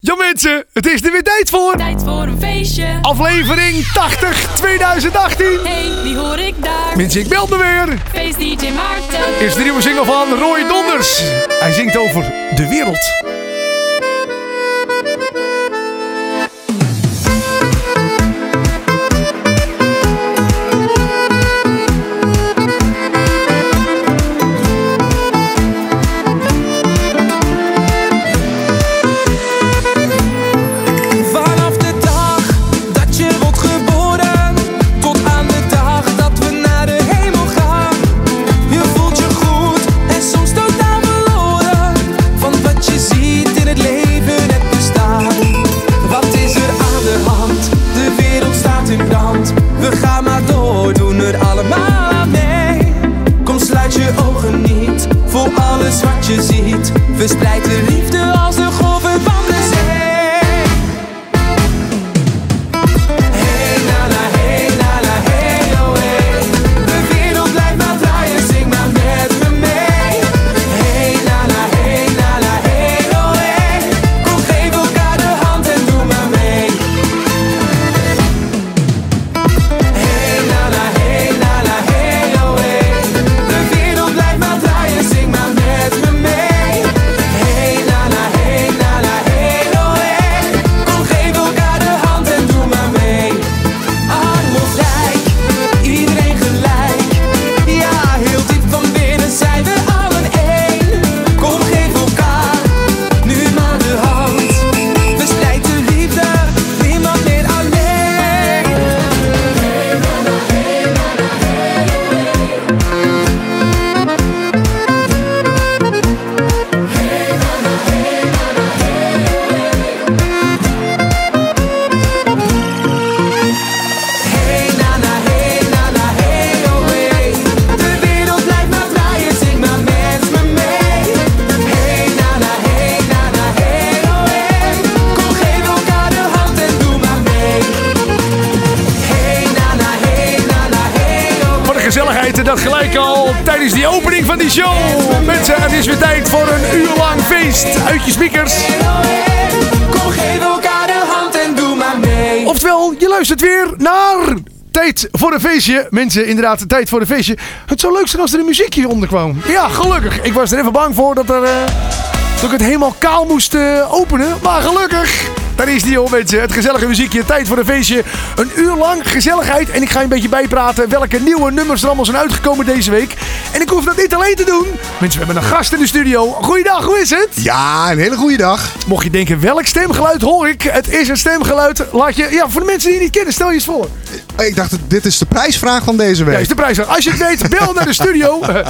Ja mensen, het is er weer tijd voor. Tijd voor een feestje. Aflevering 80 2018. Hey, wie hoor ik daar? Mensen, ik meld me weer. Feest DJ Maarten. Is de nieuwe single van Roy Donders. Hij zingt over de wereld. Feestje. Mensen, inderdaad, tijd voor een feestje. Het zou leuk zijn als er een muziekje onder kwam. Ja, gelukkig. Ik was er even bang voor dat, er, eh, dat ik het helemaal kaal moest eh, openen. Maar gelukkig. Daar is die joh, mensen. Het gezellige muziekje. Tijd voor een feestje. Een uur lang gezelligheid. En ik ga je een beetje bijpraten welke nieuwe nummers er allemaal zijn uitgekomen deze week. En ik hoef dat niet alleen te doen. Mensen, we hebben een gast in de studio. Goeiedag, hoe is het? Ja, een hele goede dag. Mocht je denken, welk stemgeluid hoor ik? Het is een stemgeluid. Laat je, ja, voor de mensen die je niet kennen, stel je eens voor. Ik dacht, dit is de prijsvraag van deze week. Ja, is de prijs. Als je het weet, bel naar de studio. Eh,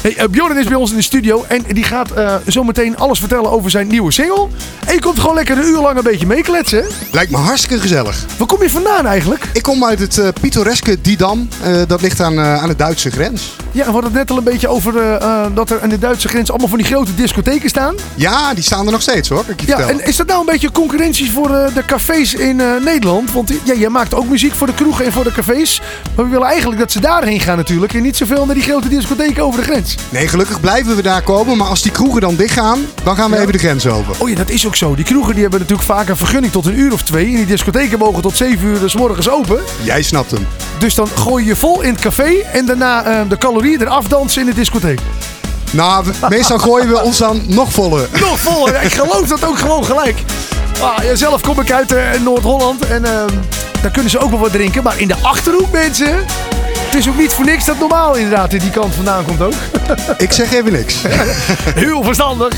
hey, eh, Bjorn is bij ons in de studio. En die gaat eh, zo meteen alles vertellen over zijn nieuwe single. En je komt gewoon lekker een uur lang een beetje meekletsen. Lijkt me hartstikke gezellig. Waar kom je vandaan eigenlijk? Ik kom uit het pittoreske Didam. Dat ligt aan, aan de Duitse grens. Ja, we hadden het net al een beetje over eh, eh, dat er aan de Duitse grens allemaal van die grote discotheken staan. Ja, die staan er nog steeds hoor. kan Ik je Ja, vertellen. en is dat nou een beetje concurrentie voor eh, de cafés in Nederland? Want ja, jij maakt ook muziek voor de kroegen en voor de cafés. Maar we willen eigenlijk dat ze daarheen gaan natuurlijk. En niet zoveel naar die grote discotheken over de grens. Nee, gelukkig blijven we daar komen. Maar als die kroegen dan dichtgaan, dan gaan we Ja. even de grens over. Oh ja, dat is ook zo. Die kroegen die hebben natuurlijk vaak een vergunning tot een uur of twee. En die discotheken mogen tot zeven uur s morgens open. Jij snapt hem. Dus dan gooi je je vol in het café en daarna de calorieën eraf dansen in de discotheek. Nou, meestal gooien we ons dan nog voller. Nog voller. Ik geloof dat ook gewoon gelijk. Ah, ja, zelf kom ik uit eh, Noord-Holland en ehm, daar kunnen ze ook wel wat drinken. Maar in de Achterhoek, mensen... Het is ook niet voor niks dat normaal inderdaad die kant vandaan komt ook. Ik zeg even niks. Heel verstandig.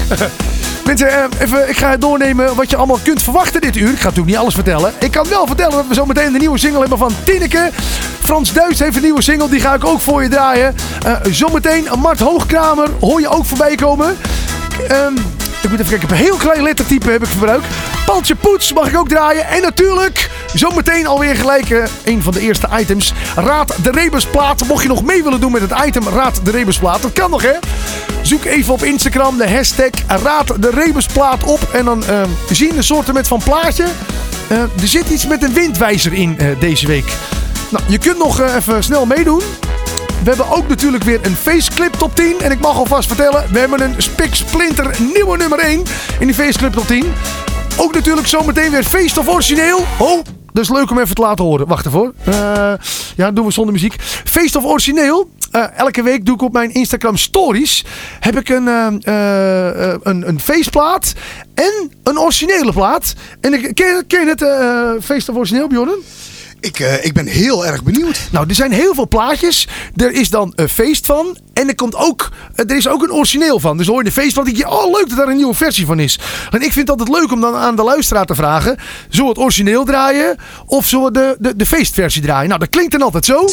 Mensen, eh, even, ik ga doornemen wat je allemaal kunt verwachten dit uur. Ik ga natuurlijk niet alles vertellen. Ik kan wel vertellen dat we zo meteen de nieuwe single hebben van Tineke. Frans Duits heeft een nieuwe single, die ga ik ook voor je draaien. Eh, zometeen Mart Hoogkramer hoor je ook voorbij komen. Ehm, ik moet even kijken, een heel klein lettertype heb ik gebruikt. Paltje Poets mag ik ook draaien. En natuurlijk, zometeen alweer gelijk eh, een van de eerste items. Raad de Rebusplaat. Mocht je nog mee willen doen met het item Raad de Rebusplaat. Dat kan nog hè. Zoek even op Instagram de hashtag Raad de Rebusplaat op. En dan eh, zie je een soort van plaatje. Eh, er zit iets met een windwijzer in deze week. Nou, je kunt nog eh, even snel meedoen. We hebben ook natuurlijk weer een faceclip top 10. En ik mag alvast vertellen, we hebben een spik splinter nieuwe nummer 1 in die faceclip top 10. Ook natuurlijk zometeen weer feest of origineel. Oh, is leuk om even te laten horen. Wacht even. Eh, ja, doen we zonder muziek. Feest of origineel. Eh, elke week doe ik op mijn Instagram stories. Heb ik een, eh, een, een feestplaat. En een originele plaat. En ik, ken, ken je het feest of origineel, Bjorn? Ik, eh, ik ben heel erg benieuwd. Nou, er zijn heel veel plaatjes. Er is dan een feest van. En er, komt ook, eh, er is ook een origineel van. Dus hoor je de feestplaat. denk je, oh leuk dat daar een nieuwe versie van is. En ik vind het altijd leuk om dan aan de luisteraar te vragen. Zullen we het origineel draaien? Of zullen we de, de, de feestversie draaien? Nou, dat klinkt dan altijd zo.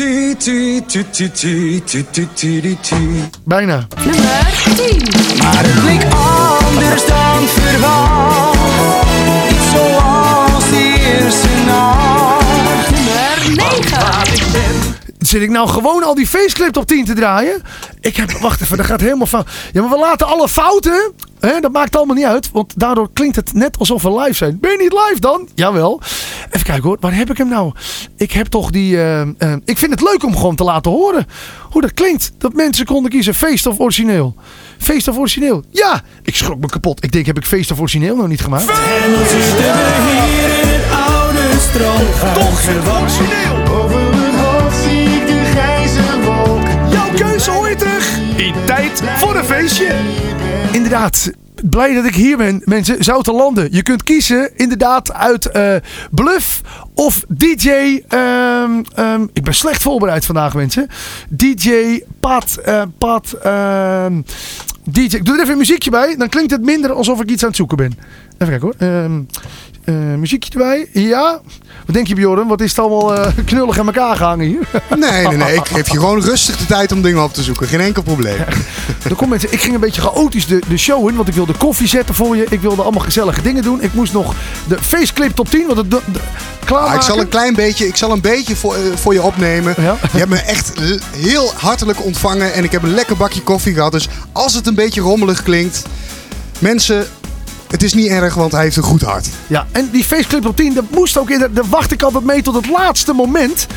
Bijna. Nummer 10. Maar het bleek anders dan verwacht. Niet zoals de eerste nacht. Nummer 9. Zit ik nou gewoon al die feestclip op 10 te draaien? Ik heb, wacht even, dat gaat helemaal fout. Ja, maar we laten alle fouten. Hè, dat maakt allemaal niet uit. Want daardoor klinkt het net alsof we live zijn. Ben je niet live dan? Jawel. Even kijken hoor. Waar heb ik hem nou? Ik heb toch die... eh, eh, ik vind het leuk om gewoon te laten horen. Hoe dat klinkt. Dat mensen konden kiezen feest of origineel. Feest of origineel. Ja! Ik schrok me kapot. Ik denk, heb ik feest of origineel nog niet gemaakt? Oude strandhuis. Toch het origineel! Over mijn hoofd zie ik de grijze wolk. Jouw keuze hoor je terug in tijd voor een feestje. Inderdaad, blij dat ik hier ben, mensen. Zouterlanden. Je kunt kiezen inderdaad uit eh, Bluff of DJ. ehm, ehm, ik ben slecht voorbereid vandaag, mensen. DJ Pat. eh, Pat ehm, DJ. Ik doe er even een muziekje bij. Dan klinkt het minder alsof ik iets aan het zoeken ben. Even kijken hoor. Ehm, eh, muziekje erbij. Ja. Wat denk je, Bjorn? Wat is het allemaal eh, knullig aan elkaar gehangen hier? Nee, nee, nee. Ik geef je gewoon rustig de tijd om dingen op te zoeken. Geen enkel probleem. Er komt mensen, ik ging een beetje chaotisch de, de show in, want ik wilde koffie zetten voor je. Ik wilde allemaal gezellige dingen doen. Ik moest nog de faceclip top 10, want het de, de, Ah, ik zal een klein beetje, ik zal een beetje voor, eh, voor je opnemen. Ja. Je hebt me echt heel hartelijk ontvangen en ik heb een lekker bakje koffie gehad. Dus als het een beetje rommelig klinkt, mensen, het is niet erg, want hij heeft een goed hart. Ja, en die faceclip top 10, dat moest ook in. Daar wacht ik altijd mee tot het laatste moment.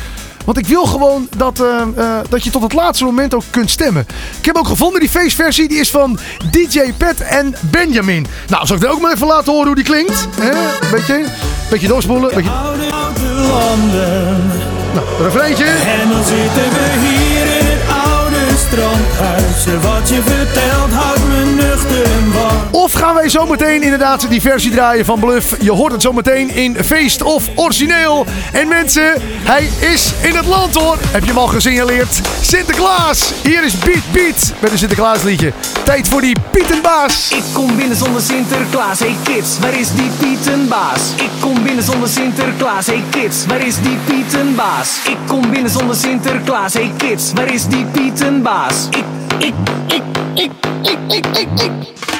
Want ik wil gewoon dat, eh, eh, dat je tot het laatste moment ook kunt stemmen. Ik heb ook gevonden, die feestversie, die is van DJ Pet en Benjamin. Nou, zal ik er ook maar even laten horen hoe die klinkt? Hè? Beetje, beetje doorspoelen. Beetje, nou, refreintje. En dan zitten we hier Wat je vertelt houdt me nuchter en warm. Of gaan wij zometeen inderdaad die versie draaien van Bluff? Je hoort het zometeen in Feest of Origineel. En mensen, hij is in het land hoor. Heb je hem al gesignaleerd? Sinterklaas. Hier is Piet Piet met een Sinterklaasliedje. Tijd voor die Pietenbaas. Ik kom binnen zonder Sinterklaas, hey kids, waar is die Pietenbaas? Ik kom binnen zonder Sinterklaas, hey kids, waar is die Pietenbaas? Ik kom binnen zonder Sinterklaas, hey kids, waar is die Pietenbaas? Ik, ik, ik, ik.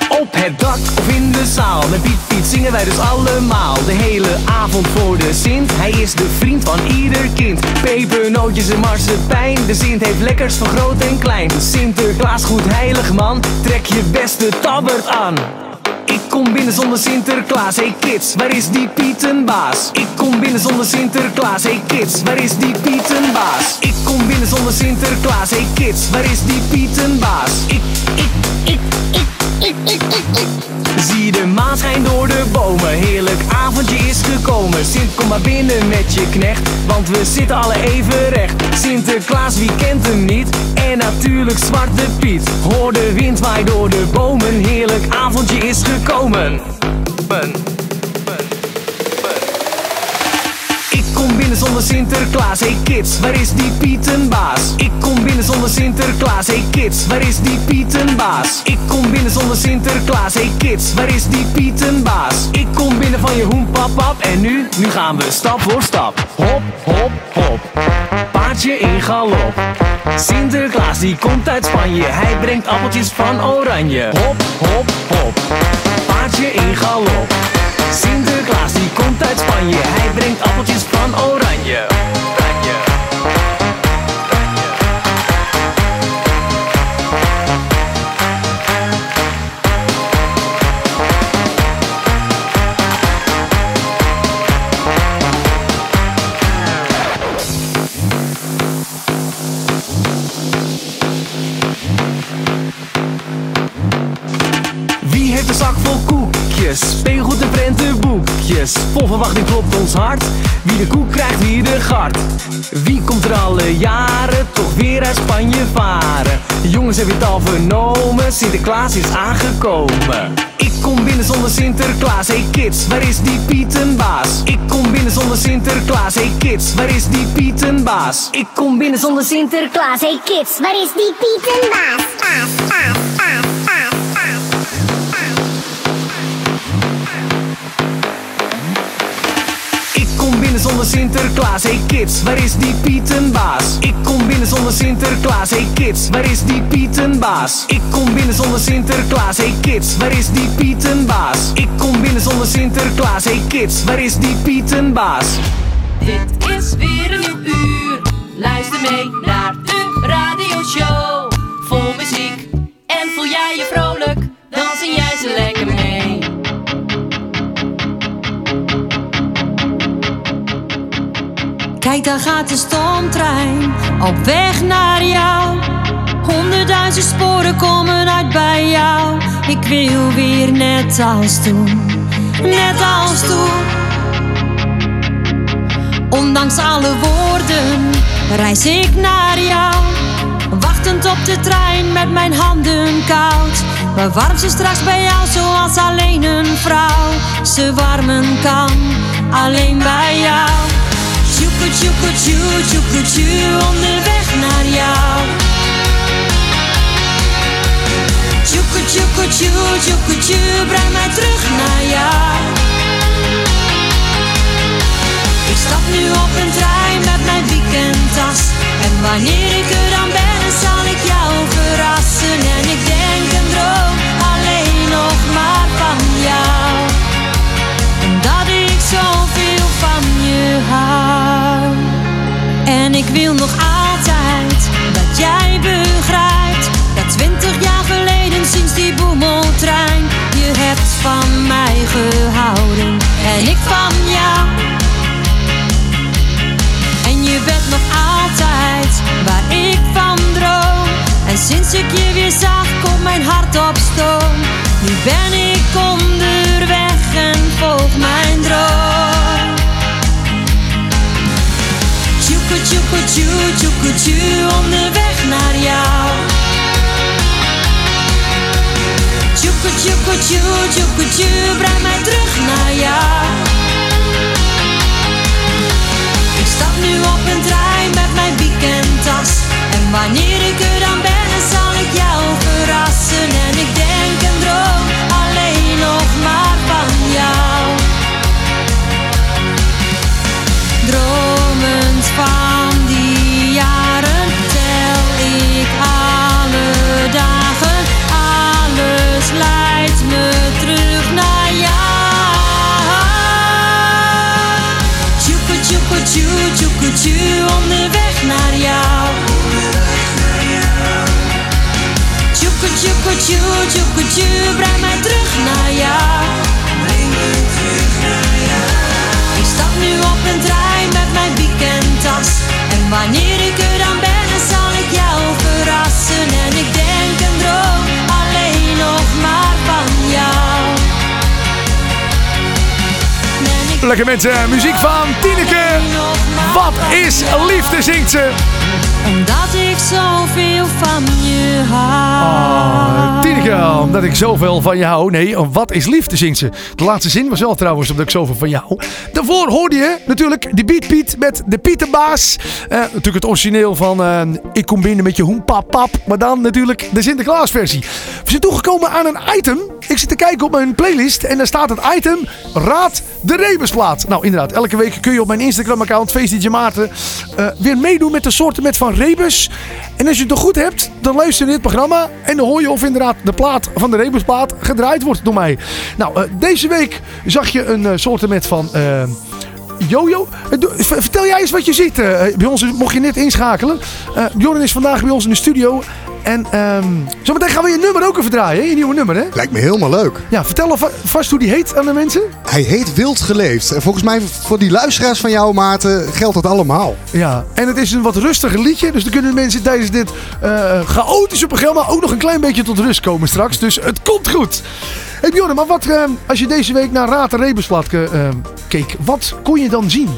Op het dak of in de zaal, met Piet Piet zingen wij dus allemaal De hele avond voor de Sint, hij is de vriend van ieder kind. Pepernootjes en marsepein, de Sint heeft lekkers van groot en klein. Sinterklaas goed heilig man, trek je beste tabbert aan ik kom binnen zonder Sinterklaas, hey kids, waar is die Pietenbaas? Ik kom binnen zonder Sinterklaas, hey kids, waar is die Pietenbaas? Ik kom binnen zonder Sinterklaas, hey kids, waar is die Pietenbaas? Ik, ik, ik, Zie de maan schijnt door de bomen, heerlijk avondje is gekomen. Sint, kom maar binnen met je knecht, want we zitten alle even recht. Sinterklaas, wie kent hem niet? En natuurlijk Zwarte Piet. Hoor de wind waai door de bomen, heerlijk avondje is gekomen. Ben, zonder Sinterklaas, hey kids, waar is die Pietenbaas? Ik kom binnen zonder Sinterklaas, hey kids, waar is die Pietenbaas? Ik kom binnen zonder Sinterklaas, hey kids, waar is die Pietenbaas? Ik kom binnen van je hoen pap pap en nu, nu gaan we stap voor stap. Hop, hop, hop, paardje in galop. Sinterklaas die komt uit Spanje, hij brengt appeltjes van oranje. Hop, hop, hop, paardje in galop. Sinterklaas komt uit Spanje, hij brengt appeltjes van oranje. Oranje. Wie heeft een zak vol koekjes, Vol verwachting klopt ons hart. Wie de koek krijgt, wie de gart. Wie komt er alle jaren toch weer uit Spanje varen? Jongens, heb je het al vernomen? Sinterklaas is aangekomen. Ik kom binnen zonder Sinterklaas. Hey kids, waar is die Pietenbaas? Ik kom binnen zonder Sinterklaas. Hey kids, waar is die Pietenbaas? Ik kom binnen zonder Sinterklaas, hey kids, waar is die Pietenbaas? Baas, baas, Sinterklaas, hey kids, waar is die Pietenbaas? Ik kom binnen zonder Sinterklaas, hey kids, waar is die Pietenbaas? Ik kom binnen zonder Sinterklaas, hey kids, waar is die Pietenbaas? Ik kom binnen zonder Sinterklaas, hey kids, waar is die Pietenbaas? Dit is weer een nieuw uur. Luister mee naar de radioshow. Vol muziek. En voel jij je vrolijk, dan zing jij ze lekker mee. Kijk, daar gaat de stoomtrein op weg naar jou. Honderdduizend sporen komen uit bij jou. Ik wil weer net als toen, net als toen. Ondanks alle woorden reis ik naar jou. Wachtend op de trein met mijn handen koud. Maar warm ze straks bij jou zoals alleen een vrouw ze warmen kan. Alleen bij jou. Tjoeke tjoeke tjoe, tjoeke tjoe, onderweg naar jou. Tjoeke tjoeke tjoe, tjoeke tjoe, breng mij terug naar jou. En ik van jou. En je bent nog altijd waar ik van droom. En sinds ik je weer zag, komt mijn hart op stoom. Nu ben ik onderweg en volg mijn droom. Tjoeke tjoeke tjoe, tjoeke tjoe, onderweg naar jou. Tjoeke tjoeke tjoe, tjoeke tjoe, breng mij terug naar jou. Ik stap nu op een trein met mijn weekendtas. En wanneer ik er dan ben, zal ik jou tjoe, tjoeke tjoe, onderweg naar jou. Tjoe, tjoeke tjoe, breng mij terug naar jou. Lekker mensen, muziek van Tineke. Wat is liefde, zingt ze. Omdat ik zoveel van je hou. Tineke, omdat ik zoveel van je hou. Nee, wat is liefde, zingt ze. De laatste zin was wel trouwens omdat ik zoveel van jou hou. Daarvoor hoorde je natuurlijk de Beat Piet met de Pieterbaas. Eh, natuurlijk het origineel van eh, Ik kom binnen met je hoenpap pap. Maar dan natuurlijk de Sinterklaas versie. We zijn toegekomen aan een item. Ik zit te kijken op mijn playlist en daar staat het item Raad de Rebusplaat. Nou inderdaad, elke week kun je op mijn Instagram account FeestDJ Maarten eh, weer meedoen met de soorten met van Rebus. En als je het nog goed hebt, dan luister je dit programma en dan hoor je of inderdaad de plaat van de Rebusplaat gedraaid wordt door mij. Nou, eh, deze week zag je een uh, soorten met van... eh, Jojo, Eh, vertel jij eens wat je ziet. eh, bij ons, mocht je net inschakelen. Eh Bjorn is vandaag bij ons in de studio. En ehm zometeen gaan we je nummer ook even draaien. hè? Je nieuwe nummer, hè? Lijkt me helemaal leuk. Ja, vertel alvast hoe die heet aan de mensen. Hij heet Wild Geleefd. En volgens mij voor die luisteraars van jou, Maarten, geldt dat allemaal. Ja, en het is een wat rustiger liedje. Dus dan kunnen de mensen tijdens dit eh, chaotische programma ook nog een klein beetje tot rust komen straks. Dus het komt goed. Hey Bjorn, maar wat, eh, als je deze week naar Raad en Rebusblad ke- eh, keek, wat kon je dan zien?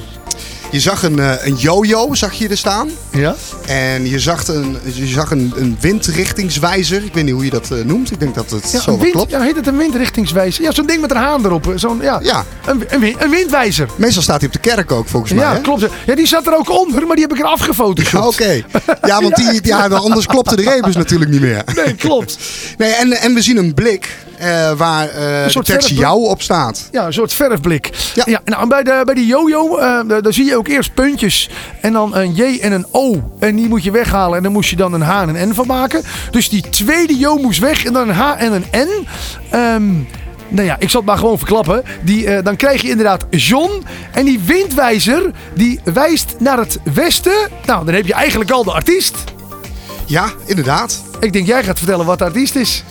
Je zag een, eh, een yo-yo, zag je er staan. Ja? En je zag een, je zag een, een windrichtingswijzer. Ik weet niet hoe je dat eh, noemt. Ik denk dat het Ja, zo een wel wind, klopt. ja, heet het een windrichtingswijzer? Ja, zo'n ding met een haan erop. Zo'n, ja, Ja. Een, een, win- een windwijzer. Meestal staat hij op de kerk ook, volgens mij. Ja, klopt. Ja, die zat er ook onder, maar die heb ik er afgefotoshopt. Ja, Oké. Ja, want die, ja, anders klopte de rebus natuurlijk niet meer. Nee, klopt. Nee, en, en we zien een blik eh, waar eh, de soort tekst jou op staat. Ja, een soort verfblik. Ja. Ja. nou, bij, de, bij die yo-yo, daar zie je ook eerst puntjes. En dan een J en een O. En die moet je weghalen. En dan moest je dan een H en een N van maken. Dus die tweede yo moest weg. En dan een H en een N. Ehm, nou ja, ik zal het maar gewoon verklappen. Die, eh, dan krijg je inderdaad John. En die windwijzer, die wijst naar het westen. Nou, dan heb je eigenlijk al de artiest. Ja, inderdaad. Ik denk, jij gaat vertellen wat de artiest is.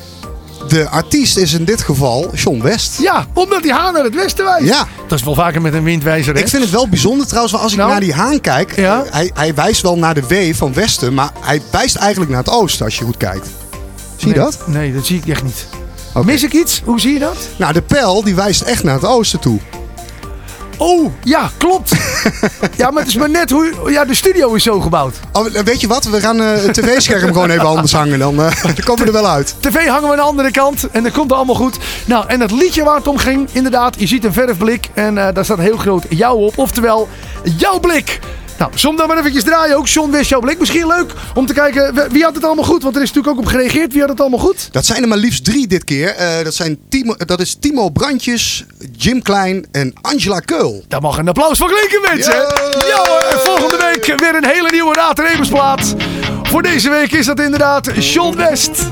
De artiest is in dit geval John West. Ja, omdat die H naar het westen wijst. Ja. Dat is wel vaker met een windwijzer, hè? Ik vind het wel bijzonder trouwens, want als ik Nou? naar die haan kijk. Ja. Hij, hij wijst wel naar de W van Westen, maar hij wijst eigenlijk naar het Oosten als je goed kijkt. Zie je Nee, dat? Nee, dat zie ik echt niet. Oké. Mis ik iets? Hoe zie je dat? Nou, de pijl die wijst echt naar het Oosten toe. Oh, ja, klopt. ja, maar het is maar net hoe... Ja, de studio is zo gebouwd. Oh, weet je wat? We gaan eh, het tv-scherm gewoon even anders hangen. Dan, eh, dan komen we er wel uit. TV hangen we aan de andere kant en dan komt het allemaal goed. Nou, en het liedje waar het om ging, inderdaad, je ziet een verfblik en eh, daar staat heel groot jou op. Oftewel, jouw blik. Nou, som dan maar eventjes draaien ook. John West, jouw blik. Misschien leuk om te kijken wie- had het allemaal goed. Want er is natuurlijk ook op gereageerd. Wie had het allemaal goed? Dat zijn er maar liefst drie dit keer. Eh, dat, zijn Timo, dat is Timo Brandjes, Jim Klein en Angela Keul. Daar mag een applaus voor klinken, mensen. Ja. Ja hoor, en volgende week weer een hele nieuwe Raad en Rebusplaat. Voor deze week is dat inderdaad John West.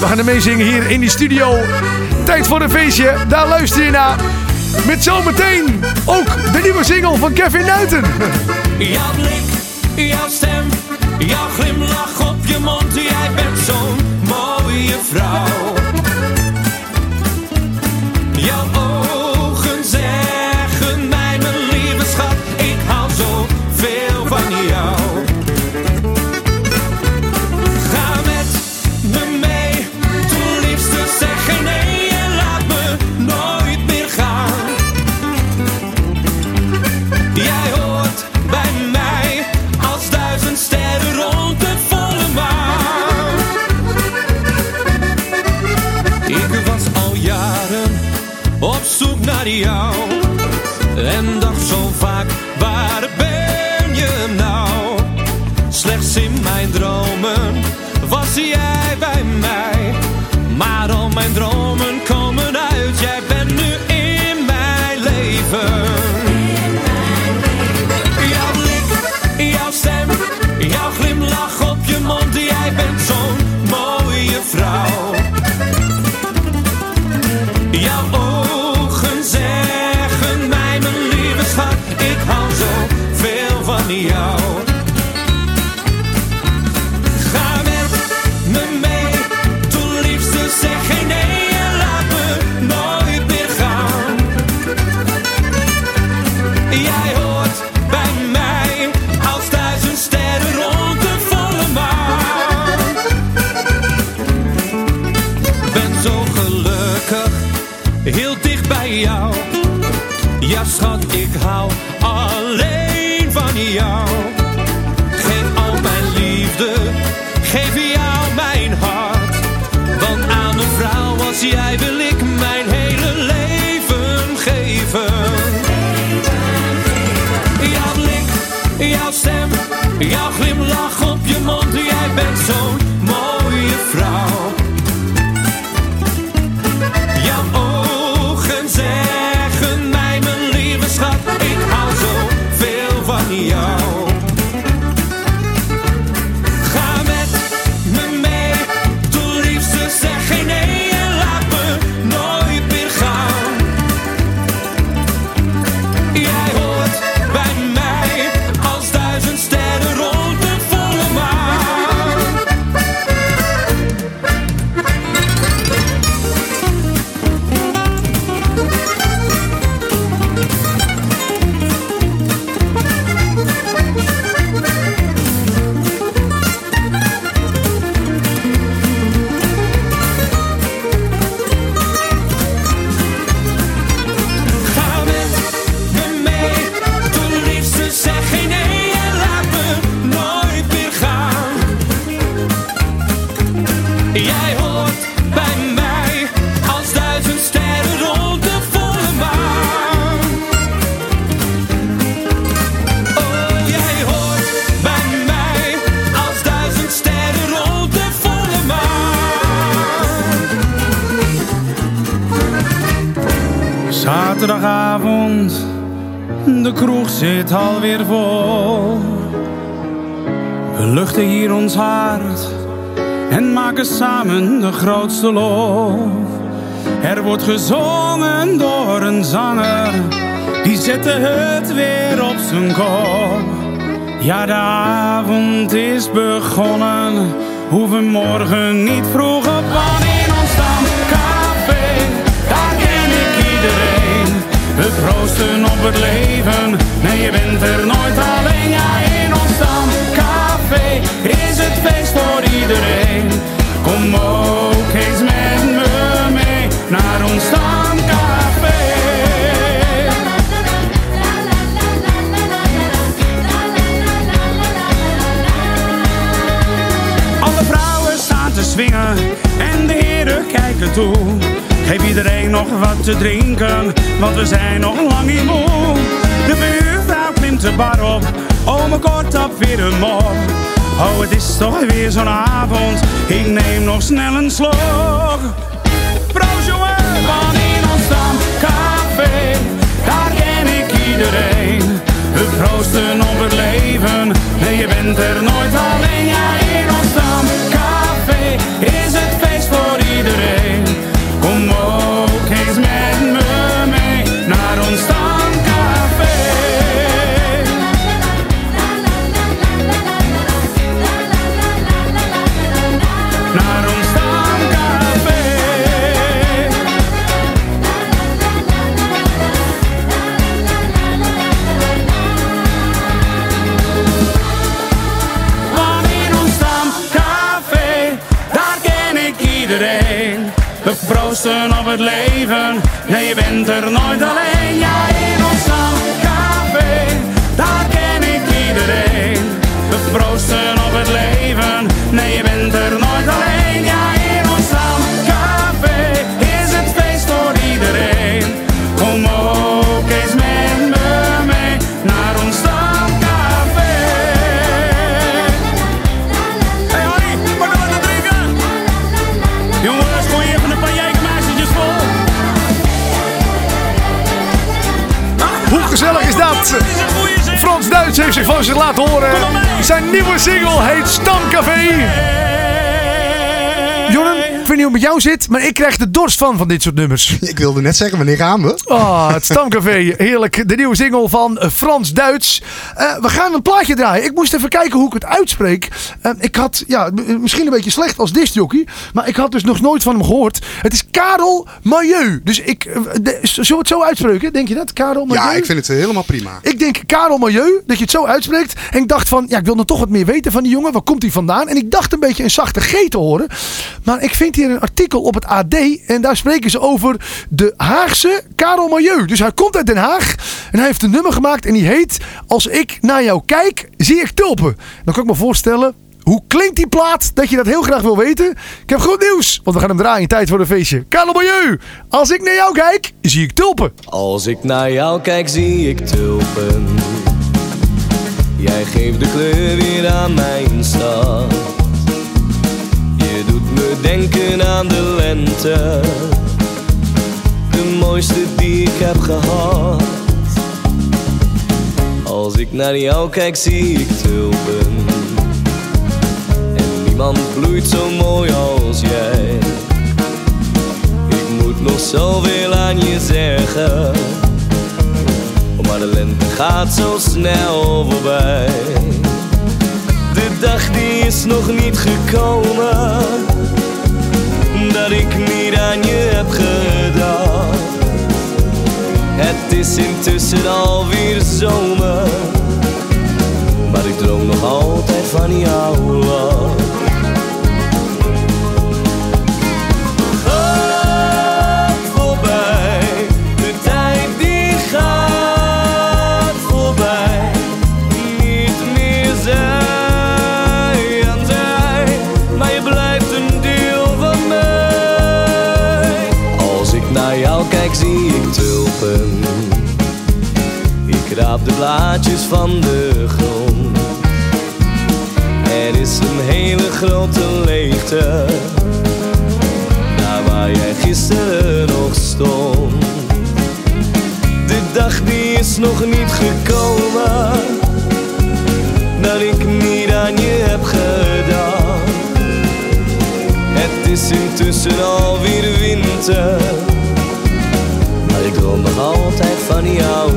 We gaan ermee zingen hier in die studio. Tijd voor een feestje, daar luister je naar. Met zometeen ook de nieuwe single van Kevin Nuiten. Jouw blik, jouw stem, jouw glimlach op je mond. Jij bent zo'n mooie vrouw. Op zoek naar jou en dacht zo vaak, waar ben je nou? Slechts in mijn dromen was jij bij mij, maar al mijn dromen hou alleen van jou. We luchten hier ons hart en maken samen de grootste lof. Er wordt gezongen door een zanger, die zette het weer op zijn kop. Ja, de avond is begonnen, hoeven morgen niet vroeg op, want in ons stamcafé, daar ken ik iedereen. We proosten op het leven, nee je bent er nooit alleen. Ja, in ons stamcafé is het feest voor iedereen. Kom ook eens met me mee naar ons stamcafé. Alle vrouwen staan te swingen en de heren kijken toe. Geef iedereen nog wat te drinken, want we zijn nog lang niet moe. De buurvrouw klimt de bar op, ome kort op weer een mop. Oh, het is toch weer zo'n avond, ik neem nog snel een slok. Proost jongen, van in ons stamcafé, daar ken ik iedereen. We proosten op het leven, nee je bent er nooit alleen. Ja, het leven, nee je bent er nooit alleen. Frans heeft zich van zich laten horen. Zijn nieuwe single heet Stamcafé. Jorren, ik weet niet hoe het met jou zit, maar ik krijg de dorst van van dit soort nummers. Ik wilde net zeggen, wanneer gaan we? Ah, het Stamcafé. Heerlijk. De nieuwe single van eh, Frans Duits. Eh, we gaan een plaatje draaien. Ik moest even kijken hoe ik het uitspreek. Eh, ik had, ja, misschien een beetje slecht als discjockey. Maar ik had dus nog nooit van hem gehoord. Het is Karel Milieu. Dus ik, eh, de- zullen we het zo uitspreken? Denk je dat? Karel Milieu? Ja, ik vind het helemaal prima. Ik denk Karel Milieu, dat je het zo uitspreekt. En ik dacht van, ja, ik wil nog toch wat meer weten van die jongen. Waar komt hij vandaan? En ik dacht een beetje een zachte G te horen. Maar ik vind hier een artikel op het AD. En daar spreken ze over de Haagse Karel Milieu. Dus hij komt uit Den Haag. En hij heeft een nummer gemaakt. En die heet, Als ik naar jou kijk, zie ik tulpen. Dan kan ik me voorstellen... Hoe klinkt die plaat dat je dat heel graag wil weten? Ik heb goed nieuws, want we gaan hem draaien tijd voor een feestje. Karel als ik naar jou kijk, zie ik tulpen. Als ik naar jou kijk, zie ik tulpen. Jij geeft de kleur weer aan mijn stad. Je doet me denken aan de lente. De mooiste die ik heb gehad. Als ik naar jou kijk, zie ik tulpen. Niemand bloeit zo mooi als jij. Ik moet nog zoveel aan je zeggen. Maar de lente gaat zo snel voorbij. De dag die is nog niet gekomen. Dat ik niet aan je heb gedacht. Het is intussen alweer zomer. Maar ik droom nog altijd van jouw. Van de grond. Er is een hele grote leegte daar waar jij gisteren nog stond. De dag die is nog niet gekomen Dat ik niet aan je heb gedaan Het is intussen alweer winter Maar ik droom nog altijd van jou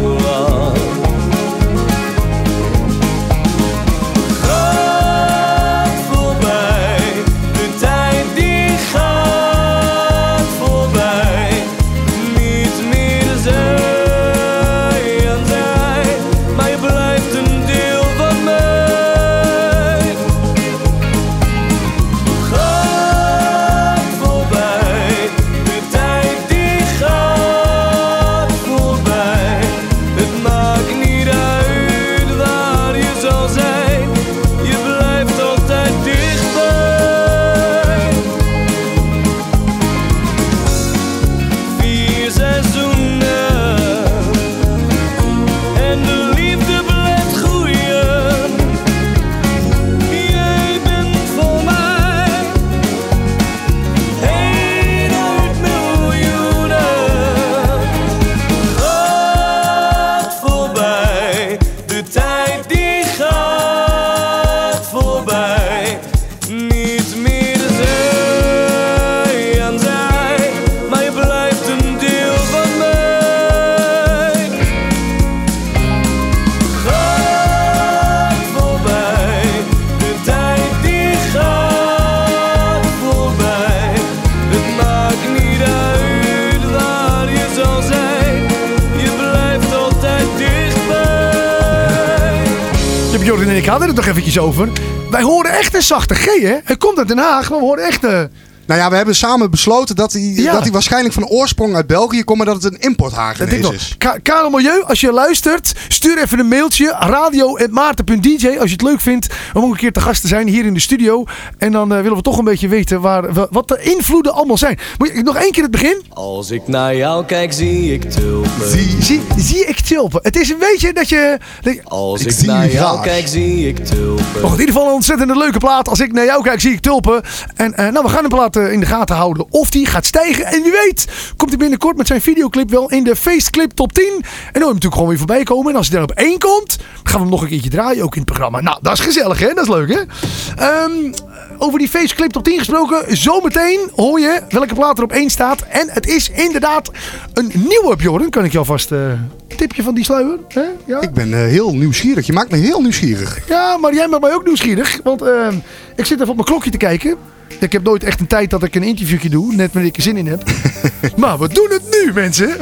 Wij horen echt een zachte G, hè? Hij komt uit Den Haag, maar we horen echt... eh, Nou ja, we hebben samen besloten dat hij, Ja. dat hij waarschijnlijk van oorsprong uit België komt, maar dat het een importhagenees ik wel. is. Ka- Karel Milieu, als je luistert, stuur even een mailtje. radio.maarten.dj als je het leuk vindt om ook een keer te gast te zijn hier in de studio. En dan eh, willen we toch een beetje weten waar, wa- wat de invloeden allemaal zijn. Moet je nog één keer het begin? Als ik naar jou kijk, zie ik tulpen. Zie, zie ik tulpen. Het is een beetje dat je... dat je- Als Ik ik, zie naar jou graag. kijk, zie ik tulpen. Maar goed, in ieder geval een ontzettend leuke plaat. Als ik naar jou kijk, zie ik tulpen. En eh, nou, we gaan de plaat in de gaten houden of die gaat stijgen. En wie weet, komt hij binnenkort met zijn videoclip wel in de feestclip top 10. En dan moet hij natuurlijk gewoon weer voorbij komen. En als hij dan op één komt, dan gaan we hem nog een keertje draaien, ook in het programma. Nou, dat is gezellig, hè? Dat is leuk, hè? Ehm, over die feestclip top 10 gesproken. Zometeen hoor je welke plaat er op één staat. En het is inderdaad een nieuwe, Bjorn. Kan ik jou vast... eh tipje van die sluier? Hè? Ja? Ik ben eh, heel nieuwsgierig. Je maakt me heel nieuwsgierig. Ja, maar jij maakt mij ook nieuwsgierig. Want ehm, ik zit even op mijn klokje te kijken. Ik heb nooit echt een tijd dat ik een interviewje doe. Net wanneer ik er zin in heb. maar we doen het nu, mensen.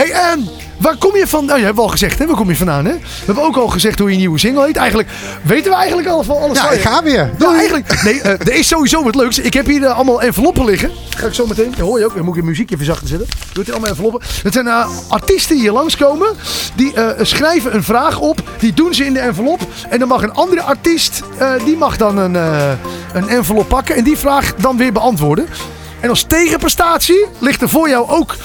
hey, ehm, waar kom je van? Nou, je hebt al gezegd, hè? Waar kom je vandaan, hè? We hebben ook al gezegd hoe je nieuwe single heet. Eigenlijk weten we eigenlijk al van alles Ja, van ik ga weer. Ja, Doei. eigenlijk. Nee, eh, er is sowieso wat leuks. Ik heb hier eh, allemaal enveloppen liggen. Ga ik zo meteen. Dat hoor je ook. Dan moet ik muziekje verzachten zetten. Doe het allemaal enveloppen. Het zijn eh, artiesten die hier langskomen. Die schrijven een vraag op. Die doen ze in de envelop. En dan mag een andere artiest. die mag dan een, een envelop pakken. En die vraag dan weer beantwoorden. En als tegenprestatie ligt er voor jou ook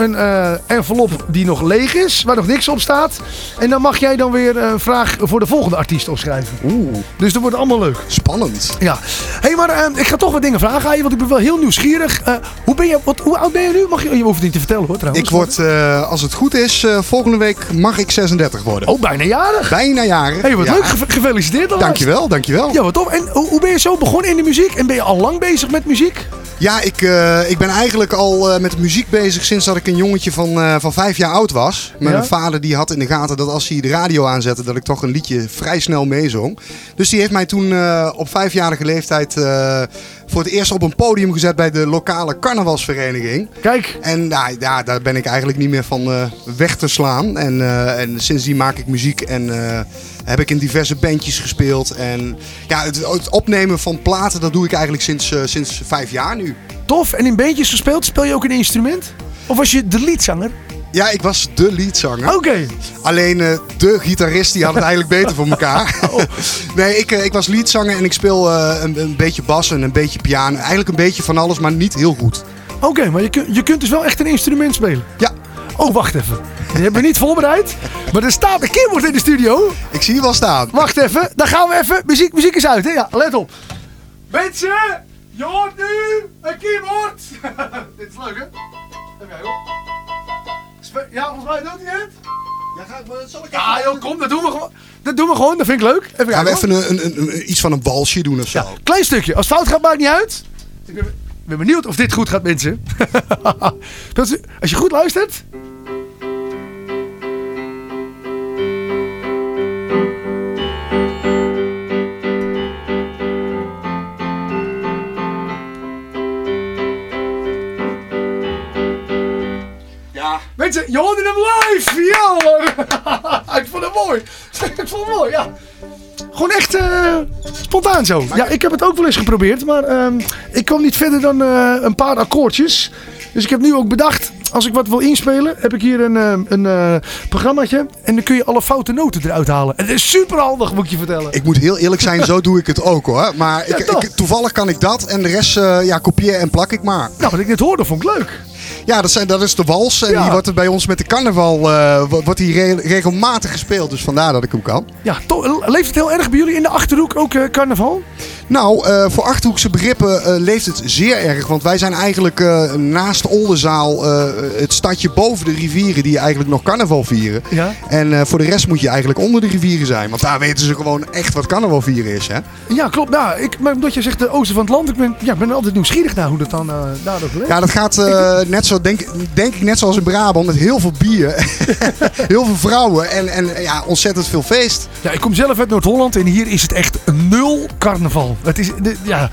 een eh, envelop die nog leeg is. Waar nog niks op staat. En dan mag jij dan weer een vraag voor de volgende artiest opschrijven. Oeh, Dus dat wordt allemaal leuk. spannend. Ja. Hé, hey, maar eh, ik ga toch wat dingen vragen aan je, want ik ben wel heel nieuwsgierig. Eh, hoe, ben je, wat, hoe oud ben je nu? Mag je, je hoeft het niet te vertellen hoor, trouwens. Ik word, eh, als het goed is, eh, volgende week mag ik 36 worden. Oh, bijna jarig. Bijna jaren. Hé, hey, wat Ja. leuk. Ge- gefeliciteerd alvast. Dankjewel, dankjewel. Ja, wat tof. En hoe, hoe ben je zo begonnen in de muziek? En ben je al lang bezig met muziek? Ja, ik, eh, ik ben eigenlijk al eh, met muziek bezig sinds dat ik een jongetje van, eh, van vijf jaar oud was. Mijn Ja? vader die had in de gaten dat als hij de radio aanzette, dat ik toch een liedje vrij snel meezong. Dus die heeft mij toen eh, op vijfjarige leeftijd eh, voor het eerst op een podium gezet bij de lokale carnavalsvereniging. Kijk. En nou, ja, daar ben ik eigenlijk niet meer van weg te slaan. En, en sindsdien maak ik muziek en heb ik in diverse bandjes gespeeld. En ja, het, het opnemen van platen, dat doe ik eigenlijk sinds, sinds vijf jaar nu. Tof. En in bandjes gespeeld? Speel je ook een instrument? Of was je de liedzanger? Ja, ik was de leadzanger. Oké. Alleen eh, de gitarist die had het eigenlijk beter voor elkaar. Nee, ik, eh, ik was leadzanger en ik speel eh, een, een beetje bas en een beetje piano. Eigenlijk een beetje van alles, maar niet heel goed. Oké, maar je, kun- je kunt dus wel echt een instrument spelen. Ja, Oh, wacht even. Je hebt me niet voorbereid. Maar er staat een keyboard in de studio. ik zie je wel staan. Wacht even, dan gaan we even. Muziek, muziek is uit, hè? Ja, let op. Mensen, je hoort nu een keyboard. Dit is leuk, hè? Kijken hoor. Ja, volgens mij doet hij het. Ja, ga, zal ik Ja, joh, kom, dat doen we gewoon. Dat doen we gewoon, dat vind ik leuk. Even Gaan we even een, een, een- iets van een walsje doen of zo? Ja, klein stukje. Als het fout gaat, maakt niet uit. Ik ben, ben benieuwd of dit goed gaat, mensen. Als je goed luistert. Mensen, je hoorde hem live! Ja hoor! ik vond het mooi. ik vond het mooi, ja. Gewoon echt eh, spontaan zo. Ja, ik heb het ook wel eens geprobeerd, maar ehm, ik kwam niet verder dan eh, een paar akkoordjes. Dus ik heb nu ook bedacht, als ik wat wil inspelen, heb ik hier een, eh, een programmaatje. En dan kun je alle foute noten eruit halen. En dat is super handig, moet ik je vertellen. Ik moet heel eerlijk zijn, zo doe ik het ook hoor. Maar ik, toevallig kan ik dat en de rest ja, kopieer en plak ik maar. Nou, wat ik net hoorde, vond ik leuk. Ja, dat, zijn, dat is de wals. En Ja. die wordt er bij ons met de carnaval eh, wo- wordt die re- regelmatig gespeeld. Dus vandaar dat ik hem kan. Ja, leeft het heel erg bij jullie in de Achterhoek ook eh, carnaval? Nou, eh, voor Achterhoekse begrippen eh, leeft het zeer erg. Want wij zijn eigenlijk eh, naast Oldenzaal het stadje boven de rivieren die eigenlijk nog carnaval vieren. Ja. En voor de rest moet je eigenlijk onder de rivieren zijn. Want daar weten ze gewoon echt wat carnaval vieren is. Hè? Ja, klopt. Nou, ik, maar omdat je zegt de oosten van het land, ik ben, ja, ik ben altijd nieuwsgierig naar hoe dat dan daar ook leeft. Ja, dat gaat net zo, denk, denk ik, net zoals in Brabant. Met heel veel bier, heel veel vrouwen en, en ja, ontzettend veel feest. Ja, ik kom zelf uit Noord-Holland en hier is het echt nul carnaval. Het is, de, ja,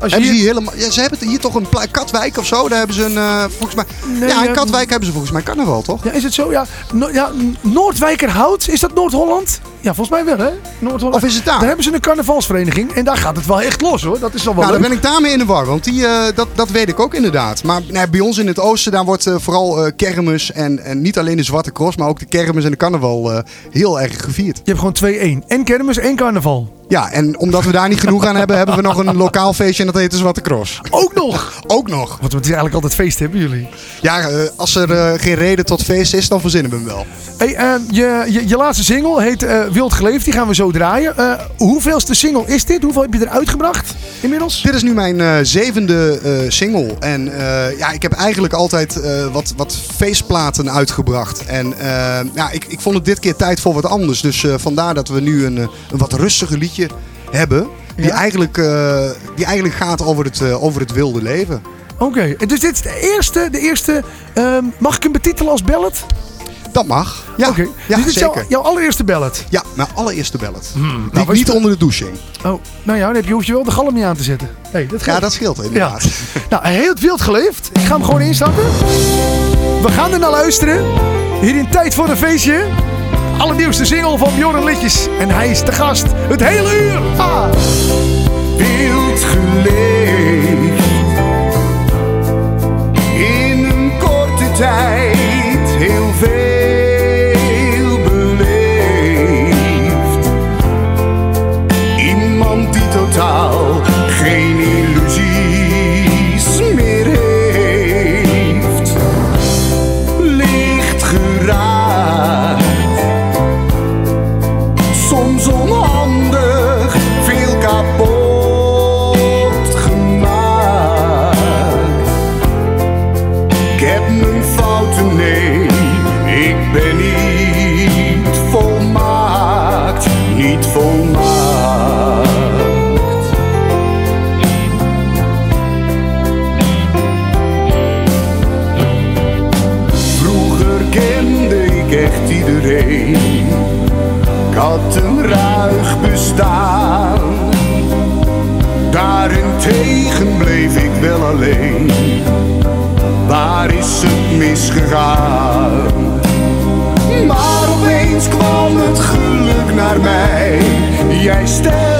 als je ze, hier, helemaal, ja, ze hebben het hier toch een Katwijk of zo? Daar hebben ze een, eh, volgens mij... Nee, ja, in ja, Katwijk hebben ze volgens mij carnaval, toch? ja, is het zo? Ja, no, ja Noordwijkerhout, is dat Noord-Holland? Ja, volgens mij wel, hè? Noord-Holland. Of is het daar? Daar hebben ze een carnavalsvereniging en daar gaat het wel echt los, hoor. Dat is wel wel Nou, dan leuk. ben ik daarmee in de war, want die, eh, dat, dat weet ik ook inderdaad. Maar nee, bij ons in het oosten, daar wordt eh, vooral kermis en, en niet alleen de Zwarte Cross, maar ook de kermis en de carnaval heel erg gevierd. Je hebt gewoon 2-1. En kermis en carnaval. Ja, en omdat we daar niet genoeg aan hebben, hebben we nog een lokaal feestje en dat heet de Zwarte Cross. Ook nog! Ook nog. Want het is eigenlijk altijd feest, hebben jullie. Ja, eh, als er eh, geen reden tot feest is, dan verzinnen we hem wel. Hey, eh, je, je, je laatste single heet eh, Wild Geleefd. Die gaan we zo draaien. Eh, hoeveelste single is dit? Hoeveel heb je eruit gebracht inmiddels? Dit is nu mijn eh, zevende eh, single. En eh, ja, ik heb eigenlijk altijd eh, wat, wat feestplaten uitgebracht. En ja, ik, ik vond het dit keer tijd voor wat anders. Dus eh, vandaar dat we nu een, eh, een wat rustiger liedje hebben. Die, Ja? eigenlijk, eh, die eigenlijk gaat over het, eh, over het wilde leven. Oké, dus dit is de eerste. De eerste ehm, mag ik hem betitelen als ballad? Dat mag. Ja, ja dit is jouw, zeker. jouw allereerste ballad. Ja, mijn allereerste ballad. die nou, ik niet het- onder de douche ging. Oh, nou ja, dan heb je, hoef je wel de galm niet aan te zetten. Hey, dat Ja, dat scheelt Ja. inderdaad. Nou, hij heeft wild geleefd. Ik ga hem gewoon instarten. We gaan er naar luisteren. Hier in Tijd voor een Feestje. Allernieuwste single van Bjorn Litjes. En hij is te gast het hele uur. Ah. wild geleefd. In een korte tijd kwam het geluk naar mij. Jij stelde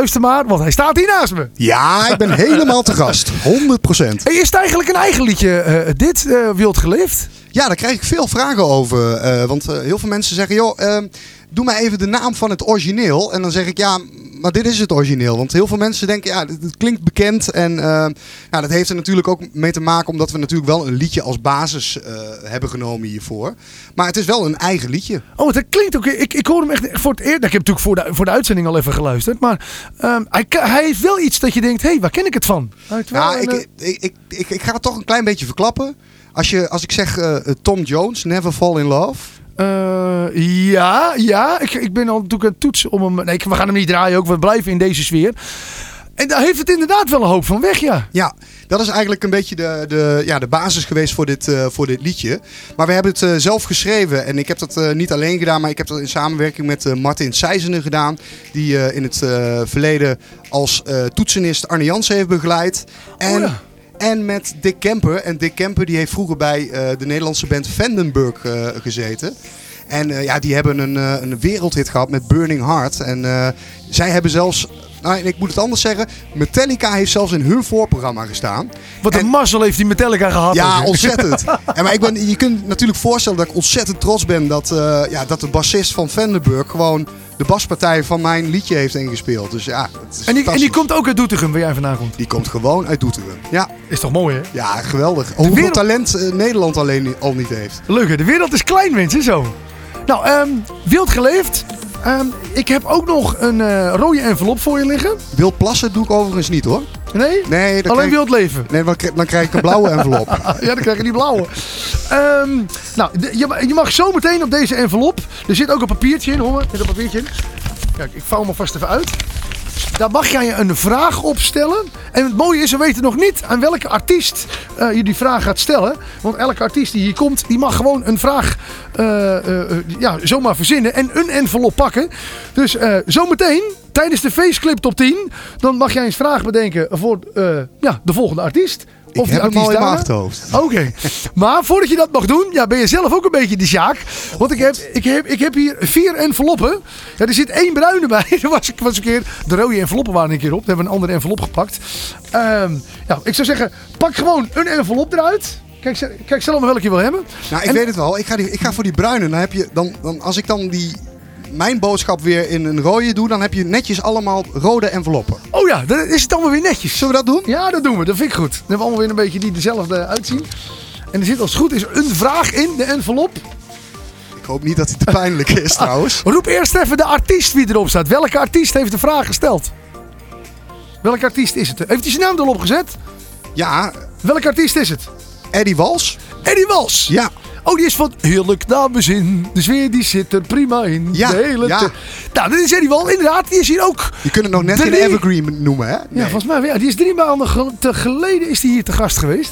luister maar, want hij staat hier naast me. Ja, ik ben helemaal te gast. 100%. Hey, is het eigenlijk een eigen liedje, eh, dit, eh Wild Geleefd? Ja, daar krijg ik veel vragen over. eh, want heel veel mensen zeggen, joh, doe maar even de naam van het origineel. En dan zeg ik, ja, maar dit is het origineel. Want heel veel mensen denken, ja, dit klinkt bekend. En ehm, ja, dat heeft er natuurlijk ook mee te maken omdat we natuurlijk wel een liedje als basis eh, hebben genomen hiervoor. Maar het is wel een eigen liedje. Oh, dat klinkt ook. Ik, ik hoor hem echt voor het eerst. Ik heb natuurlijk voor de, voor de uitzending al even geluisterd. Maar ehm, hij, hij heeft wel iets dat je denkt: hé, hey, waar ken ik het van? Ik, eh, ik, ik, ik, ik ga het toch een klein beetje verklappen. Als, je, als ik zeg eh, Tom Jones, Never Fall in Love. Eh, ja, ja. Ik, ik ben al natuurlijk aan het toetsen om hem. Nee, we gaan hem niet draaien ook. We blijven in deze sfeer. En daar heeft het inderdaad wel een hoop van weg, ja. Ja, dat is eigenlijk een beetje de, de, ja, de basis geweest voor dit, eh, voor dit liedje. Maar we hebben het eh, zelf geschreven. En ik heb dat niet alleen gedaan, maar ik heb dat in samenwerking met Martin Seizenen gedaan. Die in het verleden als toetsenist Arne Jansen heeft begeleid. En, ja. En met Dick Kemper. En Dick Kemper die heeft vroeger bij eh, de Nederlandse band Vandenberg eh, gezeten. En eh, ja, die hebben een, een wereldhit gehad met Burning Heart. En zij hebben zelfs, nou, ik moet het anders zeggen, Metallica heeft zelfs in hun voorprogramma gestaan. Wat een mazzel heeft die Metallica gehad. Ja, ook. ontzettend. en maar ik ben, je kunt natuurlijk voorstellen dat ik ontzettend trots ben dat, eh, ja, dat de bassist van Vandenberg gewoon de baspartij van mijn liedje heeft ingespeeld. Dus ja, het is En die, en die komt ook uit Doetinchem, waar jij vandaan komt. Die komt gewoon uit Doetinchem. Ja, Is toch mooi, hè? ja geweldig. Hoeveel wereld- talent eh, Nederland alleen al niet heeft. Leuk, hè? De wereld is klein, mensen, zo. Nou, ehm, wild geleefd. Ehm, ik heb ook nog een eh, rode envelop voor je liggen. Wild plassen doe ik overigens niet hoor. Nee? Nee, dan Alleen krijg, wild leven. nee dan, krijg, dan krijg ik een blauwe envelop. ja, dan krijg je die blauwe. Ehm, nou, je, je mag zo meteen op deze envelop. Er zit ook een papiertje in, hoor. Er zit een papiertje in. Kijk, ik vouw hem alvast even uit. Daar mag jij een vraag op stellen. En het mooie is, we weten nog niet aan welke artiest eh, je die vraag gaat stellen. Want elke artiest die hier komt, die mag gewoon een vraag eh, eh, ja, zomaar verzinnen. En een envelop pakken. Dus zometeen, tijdens de Faceclip top 10, dan mag jij eens vraag bedenken voor ja, de volgende artiest. Ik die heb hem al in mijn achterhoofd. Oké. Maar voordat je dat mag doen, ja, ben je zelf ook een beetje de Sjaak. Want ik heb, ik, heb, ik heb hier vier enveloppen. Ja, er zit één bruine bij. Was, was een keer, de rode enveloppen waren een keer op. Daar hebben we een andere envelop gepakt. Ja, ik zou zeggen, pak gewoon een envelop eruit. Kijk, kijk zelf maar welke je wil hebben. Nou, ik En- weet het wel. Ik ga, die, ik ga voor die bruine. Dan heb je, dan, dan, als ik dan die, mijn boodschap weer in een rode doe, dan heb je netjes allemaal rode enveloppen. Oh ja, dan is het allemaal weer netjes. Zullen we dat doen? Ja, dat doen we. Dat vind ik goed. Dan hebben we allemaal weer een beetje die dezelfde uitzien. En er zit als het goed is een vraag in de envelop. Ik hoop niet dat hij te pijnlijk is trouwens. Roep eerst even de artiest wie erop staat. Welke artiest heeft de vraag gesteld? Welke artiest is het? Heeft hij zijn naam erop gezet? Ja, Welke artiest is het? Eddie Wals. Eddie Wals. Ja. Oh, die is van heerlijk naar mijn zin. De sfeer die zit er prima in. Ja, de hele ja. Nou, dit is Eddie Wals. Inderdaad, die is hier ook. Je kunt het nog net Drie- geen evergreen noemen, hè? Ja, volgens mij. Ja, die is drie maanden ge- geleden is die hier te gast geweest.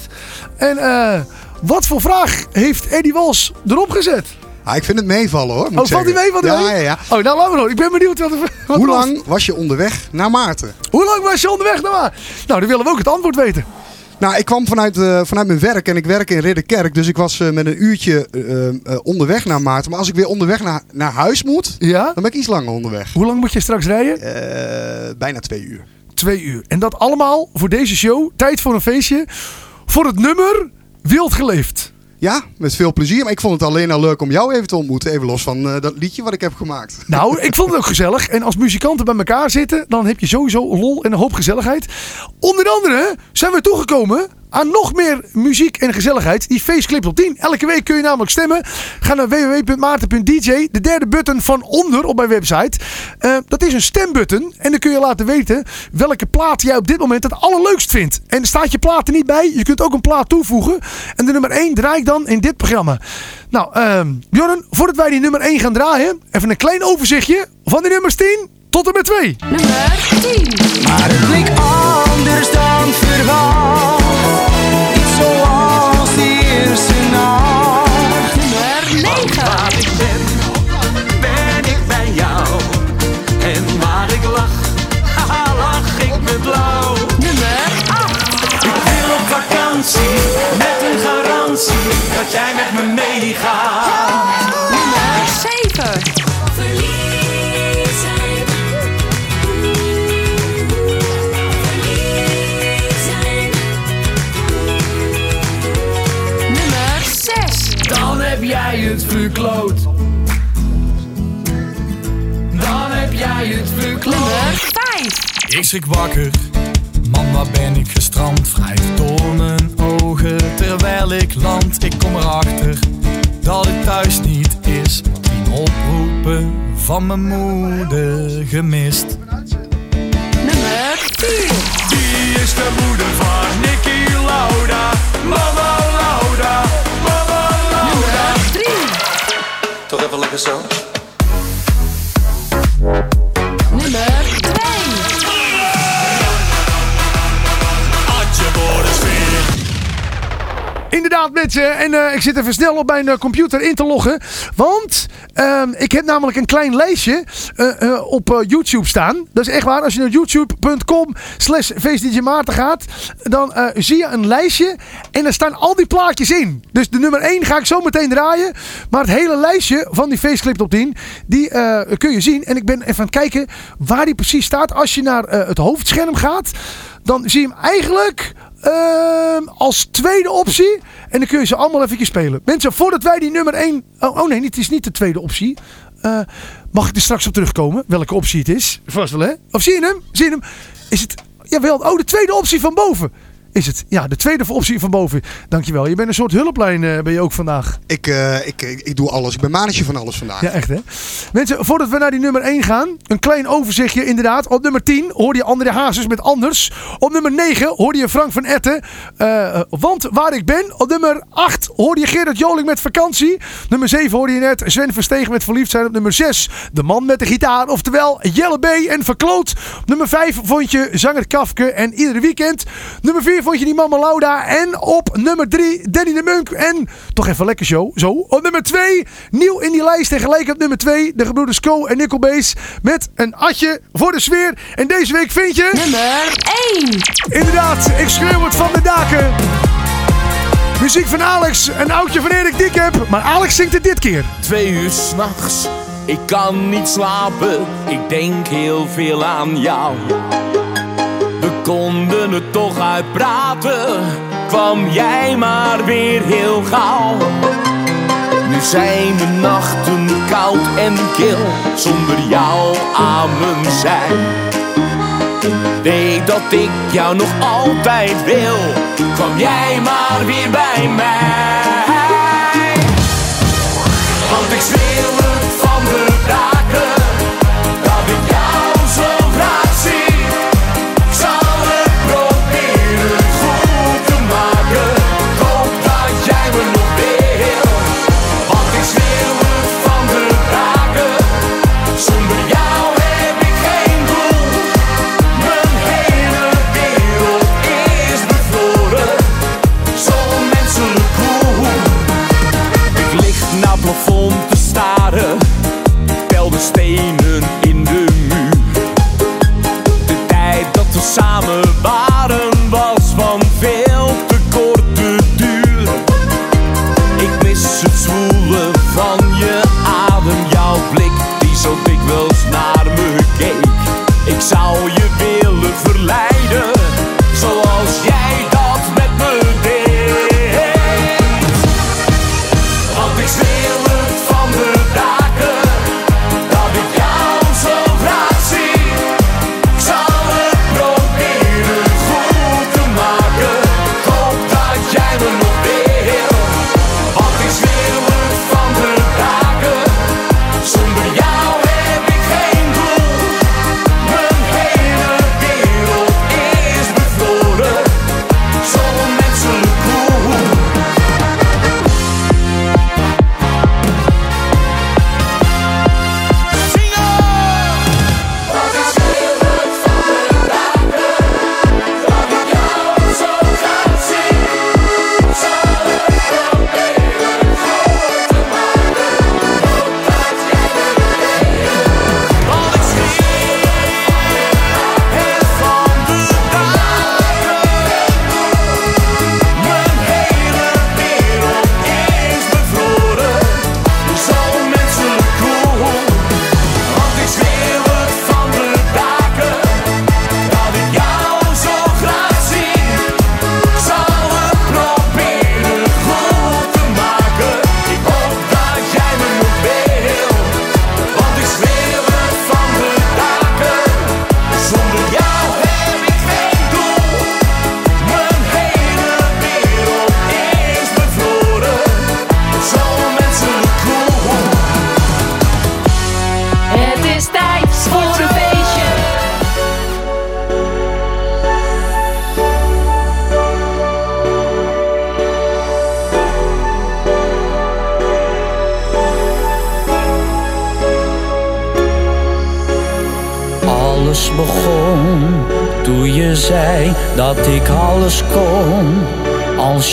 En eh, wat voor vraag heeft Eddie Wals erop gezet? Ah, ik vind het meevallen hoor. Moet Oh, valt hij mee? Valt ja, mee? ja, ja. Oh, nou we nog. Ik ben benieuwd wat, wat Hoe lang was je onderweg naar Maarten? Hoe lang was je onderweg naar waar? Nou, dan willen we ook het antwoord weten. Nou, ik kwam vanuit, eh, vanuit mijn werk en ik werk in Ridderkerk. Dus ik was eh, met een uurtje eh, onderweg naar Maarten. Maar als ik weer onderweg naar, naar huis moet, Ja? dan ben ik iets langer onderweg. Hoe lang moet je straks rijden? Bijna twee uur. Twee uur. En dat allemaal voor deze show. Tijd voor een feestje. Voor het nummer Wild Geleefd. Ja, met veel plezier. Maar ik vond het alleen al leuk om jou even te ontmoeten. Even los van eh, dat liedje wat ik heb gemaakt. Nou, ik vond het ook gezellig. En als muzikanten bij elkaar zitten, dan heb je sowieso lol en een hoop gezelligheid. Onder andere zijn we toegekomen aan nog meer muziek en gezelligheid. Die Faceclip op 10. Elke week kun je namelijk stemmen. Ga naar www.maarten.dj. De derde button van onder op mijn website. Eh, dat is een stembutton. En dan kun je laten weten welke plaat jij op dit moment het allerleukst vindt. En er staat je plaat er niet bij. Je kunt ook een plaat toevoegen. En de nummer 1 draai ik dan in dit programma. Nou, ehm Bjorn, voordat wij die nummer 1 gaan draaien, even een klein overzichtje van die nummers 10 tot en met 2. Nummer 10. Maar het bleek anders dan verwacht. Dat jij met me meegaat. Nummer 7. Nummer 6. Dan heb jij het verkloot. Dan heb jij het verkloot. Nummer 5. Ik schrik wakker, man waar ben ik gestrand? Wrijf door mijn ogen terwijl ik land. Ik kom erachter dat het thuis niet is. Tien oproepen van mijn moeder gemist. Nummer 4. Wie is de moeder van Nicky Lauda? Mama Lauda, mama Lauda. Nummer 3. Toch even lekker zo? Nummer 2. Inderdaad, mensen. En eh, ik zit even snel op mijn eh, computer in te loggen. Want ehm, ik heb namelijk een klein lijstje eh, op YouTube staan. Dat is echt waar. Als je naar youtube.com slash Maarten gaat, dan zie je een lijstje. En daar staan al die plaatjes in. Dus de nummer 1 ga ik zo meteen draaien. Maar het hele lijstje van die Faceclip top 10, die kun je zien. En ik ben even aan het kijken waar die precies staat. Als je naar het hoofdscherm gaat, dan zie je hem eigenlijk Ehm, als tweede optie. En dan kun je ze allemaal even spelen. Mensen, voordat wij die nummer 1. Oh, oh nee, het is niet de tweede optie. Eh, mag ik er straks op terugkomen? Welke optie het is? Vast wel, hè? Of zie je hem? Zie je hem? Is het. Jawel, oh, de tweede optie van boven. Is het? Ja, de tweede optie van boven. Dankjewel. Je bent een soort hulplijn, eh, ben je ook vandaag. Ik, eh, ik, ik, ik doe alles. Ik ben manager van alles vandaag. Ja, echt hè. Mensen, voordat we naar die nummer 1 gaan, een klein overzichtje inderdaad. Op nummer 10 hoorde je André Hazes met Anders. Op nummer 9 hoorde je Frank van Etten. eh, want waar ik ben. Op nummer 8 hoorde je Gerard Joling met vakantie. Nummer 7 hoorde je net Sven Verstegen met verliefd zijn. Op nummer 6 de man met de gitaar. Oftewel Jelle B en Verkloot. Op nummer 5 vond je zanger Kafke en iedere weekend. Nummer 4 vond je die mama Lauda. En op nummer 3 Danny de Munk. En toch even lekker show. Zo. Op nummer 2 nieuw in die lijst. En gelijk op nummer 2 de gebroeders Co en Nickel Bees. Met een atje voor de sfeer. En deze week vind je... Nummer 1. Inderdaad, ik schreeuw het van de daken. Muziek van Alex, een oudje van Erik Diekheb. Maar Alex zingt het dit keer. Twee uur s'nachts, ik kan niet slapen, ik denk heel veel aan jou. Konden het toch uitpraten, kwam jij maar weer heel gauw. Nu zijn de nachten koud en kil, zonder jou aan mijn zij. Weet dat ik jou nog altijd wil, kwam jij maar weer bij mij.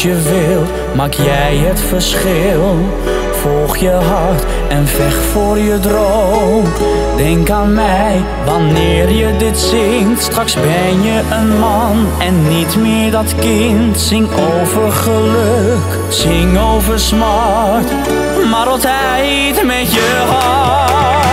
Je wilt, maak jij het verschil. Volg je hart en vecht voor je droom. Denk aan mij wanneer je dit zingt. Straks ben je een man en niet meer dat kind. Zing over geluk, zing over smart. Maar altijd met je hart.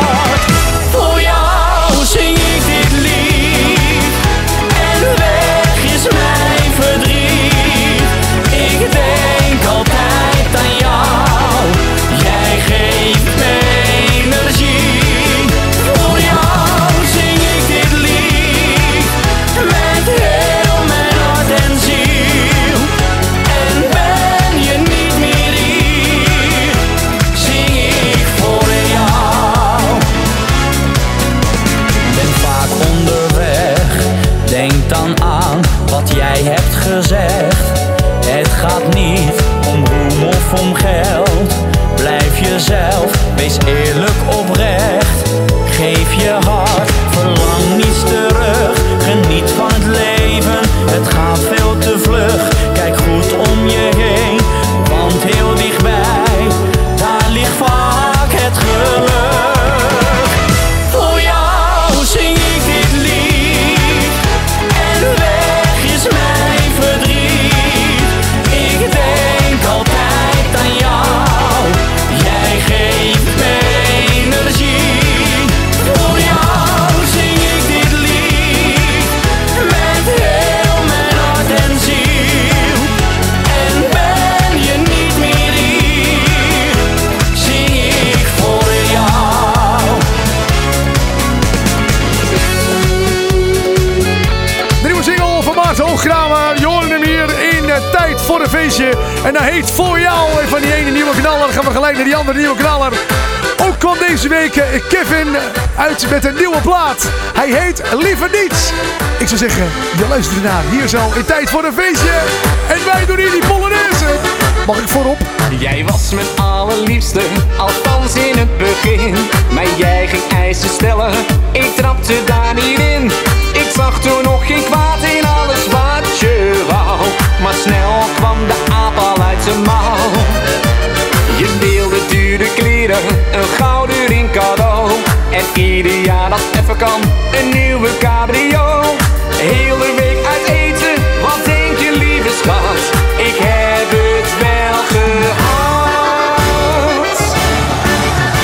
Met een nieuwe plaat. Hij heet Liever Niets. Ik zou zeggen, je luistert ernaar hier zo in tijd voor een feestje. En wij doen hier die Polonaise. Mag ik voorop? Jij was mijn allerliefste, althans in het begin. Maar jij ging eisen stellen, ik trapte daar niet in. Ik zag toen nog geen kwaad in alles wat je wou. Maar snel kwam de aap al uit zijn mouw. Je wilde dure kleren, een gouden ring cadeau. En ieder jaar dat even kan, een nieuwe cabrio. Heel de week uit eten, wat denk je lieve schat? Ik heb het wel gehad.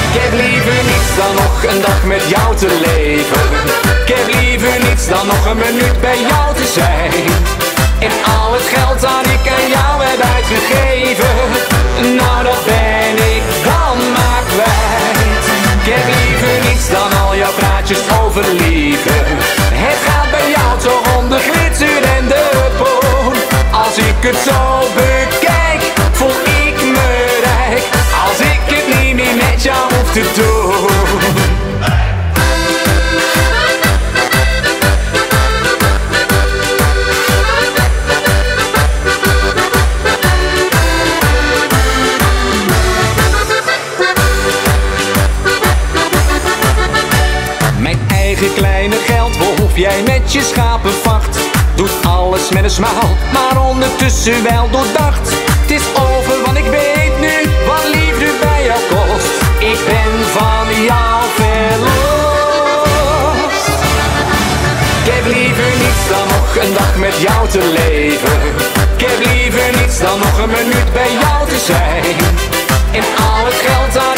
Ik heb liever niets dan nog een dag met jou te leven. Ik heb liever dan nog een minuut bij jou te zijn. En al het geld dat ik aan jou heb uitgegeven, nou dat ben ik praatjes over liefde. Doet alles met een smaal, maar ondertussen wel doordacht. Het is over, want ik weet nu wat liefde bij jou kost. Ik ben van jou verlost. Ik heb liever niets dan nog een dag met jou te leven. Ik heb liever niets dan nog een minuut bij jou te zijn. En al het geld aan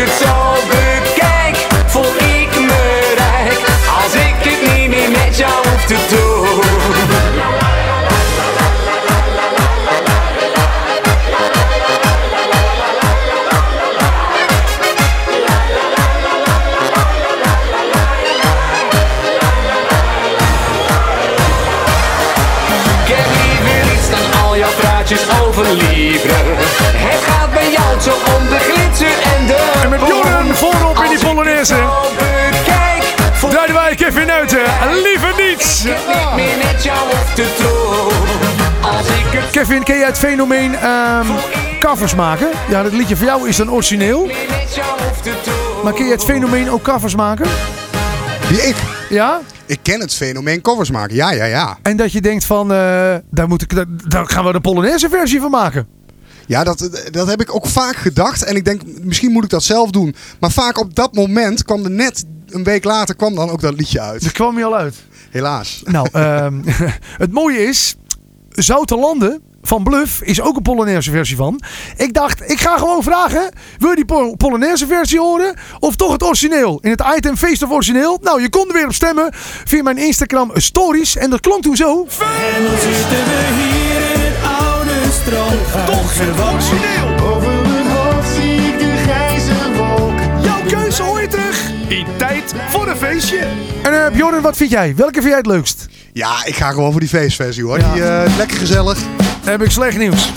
het zo bekijk, voel ik me rijk. Als ik het niet meer met jou hoef te doen Polonaise. Draaiden wij Kevin Nuiten. Liever niets. niet meer met jou hoef te doen. Als ik het Kevin, ken jij het fenomeen ehm, covers maken? Ja, dat liedje voor jou is dan origineel. Maar ken je het fenomeen ook covers maken? Wie ik? Ja? Ik ken het fenomeen covers maken. Ja, ja, ja. En dat je denkt van, eh, daar, moet ik, daar, daar gaan we de Polonaise versie van maken. Ja, dat, dat heb ik ook vaak gedacht. En ik denk, misschien moet ik dat zelf doen. Maar vaak op dat moment kwam er net een week later kwam dan ook dat liedje uit. Dat kwam je al uit. Helaas. Nou, ehm, het mooie is, Zoutelanden van Bluff is ook een Polonaise versie van. Ik dacht, ik ga gewoon vragen, wil je die Pol- Polonaise versie horen? Of toch het origineel? In het item Feest of Origineel? Nou, je kon er weer op stemmen via mijn Instagram stories. En dat klonk toen zo. En stroom. Toch het origineel. Over mijn hoofd zie ik de grijze wolk. Jouw keuze hoor je terug. In tijd voor een feestje. En Bjorn, wat vind jij? Welke vind jij het leukst? Ja, ik ga gewoon voor die feestversie hoor. Ja. Die eh, is lekker gezellig. Dan heb ik slecht nieuws.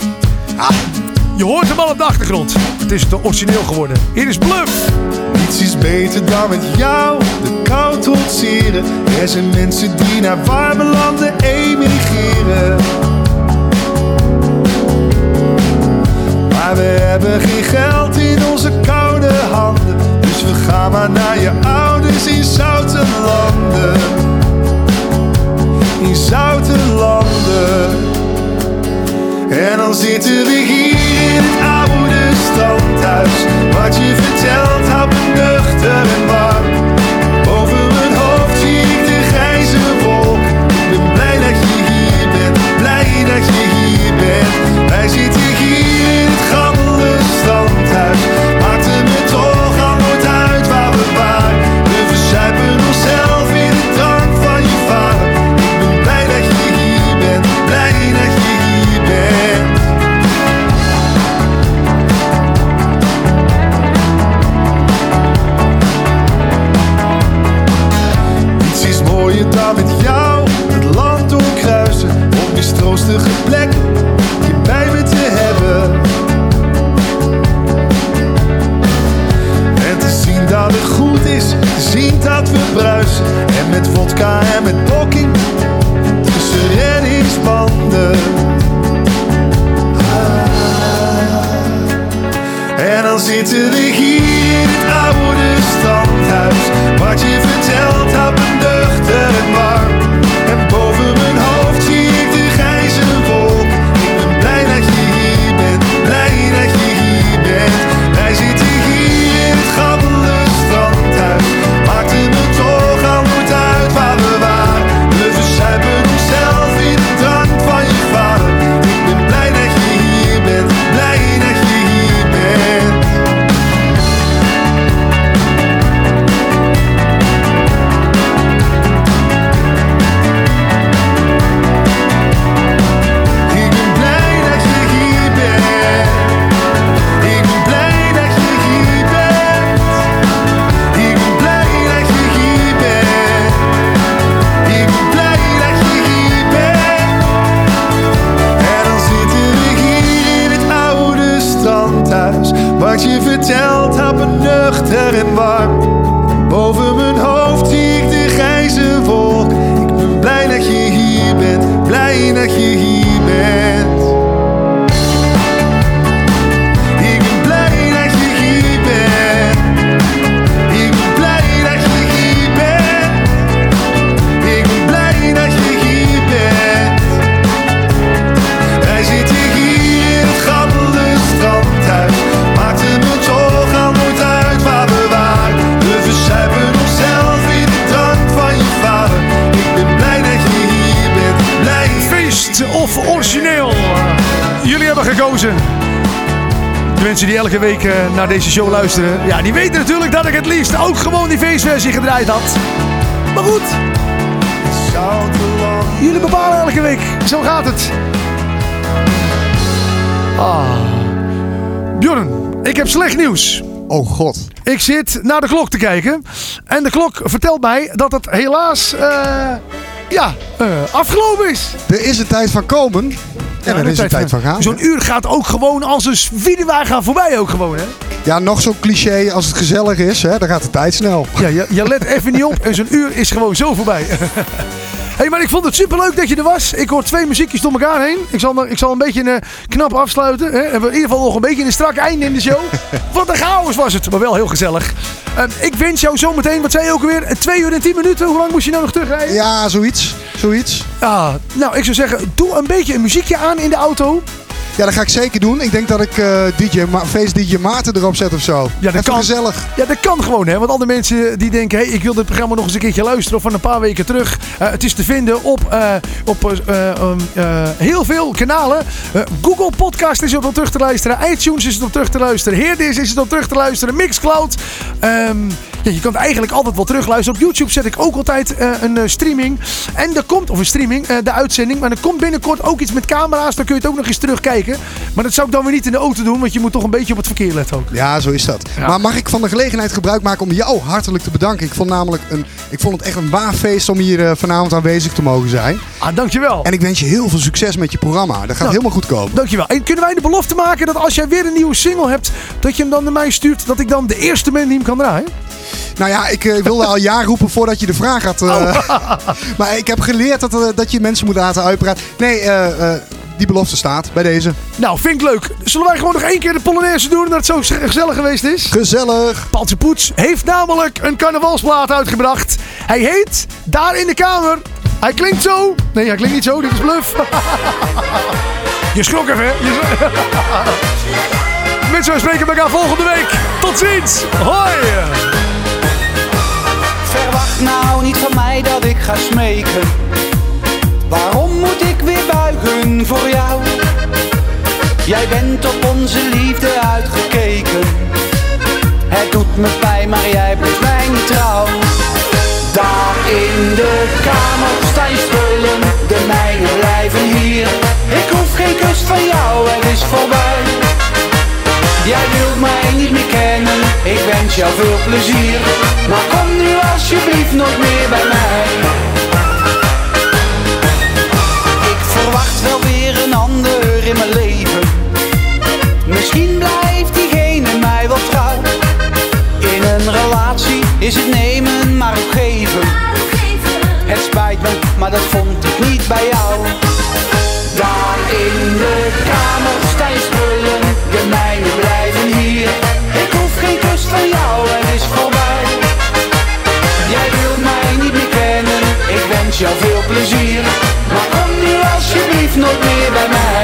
Je hoort hem al op de achtergrond. Het is de origineel geworden. Hier is Bluff. Niets is beter dan met jou de kou trotseren. Er zijn mensen die naar warme landen emigreren. Maar we hebben geen geld in onze koude handen. Dus we gaan maar naar je ouders in zoute landen. In zoute landen. En dan zitten we hier in het oude standhuis. Wat je vertelt houdt me nuchter en warm. Boven mijn hoofd zie ik de grijze wolk. Ik ben blij dat je hier bent, blij dat je hier bent. Wij zitten Niets is mooier De mensen die elke week eh, naar deze show luisteren, ja, die weten natuurlijk dat ik het liefst ook gewoon die feestversie gedraaid had. Maar goed, jullie bepalen elke week. Zo gaat het. Ah. Bjorn, ik heb slecht nieuws. Oh god. Ik zit naar de klok te kijken. En de klok vertelt mij dat het helaas eh, ja, eh, afgelopen is. Er is een tijd van komen. En is een tijd van gaan. Zo'n uur gaat ook gewoon als een videowagen gaan voorbij ook gewoon, hè? Ja, nog zo'n cliché. Als het gezellig is, hè, dan gaat de tijd snel. Ja, je, je let even niet op en zo'n uur is gewoon zo voorbij. hey, maar ik vond het superleuk dat je er was. Ik hoor twee muziekjes door elkaar heen. Ik zal, ik zal een beetje uh, knap afsluiten. Hè. Hebben we in ieder geval nog een beetje een strak einde in de show. Wat een chaos was het, maar wel heel gezellig. Uh, ik wens jou zometeen, wat zei je ook alweer? Twee uur en tien minuten. Hoe lang moest je nou nog terugrijden? Ja, zoiets. Zoiets. Ah, nou, ik zou zeggen, doe een beetje een muziekje aan in de auto. Ja, dat ga ik zeker doen. Ik denk dat ik uh, DJ Ma Face DJ Maarten erop zet of zo. Ja, dat kan. gezellig. Ja, dat kan gewoon, hè. Want alle mensen die denken, hey, ik wil dit programma nog eens een keertje luisteren. Of van een paar weken terug. Uh, het is te vinden op, uh, op um, heel veel kanalen. Google Podcast is op terug te luisteren. iTunes is het op terug te luisteren. Heerdis is het op terug te luisteren. Mixcloud. Um, ja, je kan eigenlijk altijd wel terugluisteren. Op YouTube zet ik ook altijd een streaming. En er komt, of een streaming, de uitzending. Maar er komt binnenkort ook iets met camera's. Dan kun je het ook nog eens terugkijken. Maar dat zou ik dan weer niet in de auto doen, want je moet toch een beetje op het verkeer letten ook. Ja, zo is dat. Ja. Maar mag ik van de gelegenheid gebruik maken om jou hartelijk te bedanken? Ik vond namelijk een, ik vond het echt een waar feest om hier uh, vanavond aanwezig te mogen zijn. Ah, dankjewel. En ik wens je heel veel succes met je programma. Dat gaat nou, helemaal goed komen. Dankjewel. En kunnen wij de belofte maken dat als jij weer een nieuwe single hebt, dat je hem dan naar mij stuurt, dat ik dan de eerste ben die hem kan draaien? Nou ja, ik uh, wilde al ja roepen voordat je de vraag had. Uh, oh. maar ik heb geleerd dat, uh, dat je mensen moet laten uitpraten. Nee, die belofte staat bij deze. Nou, vind ik leuk. Zullen wij gewoon nog één keer de Polonaise doen, dat het zo gezellig geweest is? Gezellig. Paltje Poets heeft namelijk een carnavalsplaat uitgebracht. Hij heet Daar in de Kamer. Hij klinkt zo. Nee, hij klinkt niet zo. Dit is bluff. Je schrok even, hè? Met zo spreken we elkaar volgende week. Tot ziens. Hoi. Verwacht nou niet van mij dat ik ga smeken. Waarom voor jou? Jij bent op onze liefde uitgekeken. Het doet me pijn, maar jij blijft mij niet trouw. Daar in de kamer staan spullen, de mijne blijven hier. Ik hoef geen kus van jou, het is voorbij. Jij wilt mij niet meer kennen, ik wens jou veel plezier. Maar kom nu alsjeblieft nooit meer bij mij. In mijn leven. Misschien blijft diegene mij wel trouw. In een relatie is het nemen maar ook geven. Het spijt me, maar dat vond ik niet bij jou. Daar in de kamer staan spullen, de mijne blijven hier. Ik hoef geen kus van jou, het is voorbij. Jij wilt mij niet meer kennen, ik wens jou veel plezier. Maar kom nu alsjeblieft nooit meer bij mij.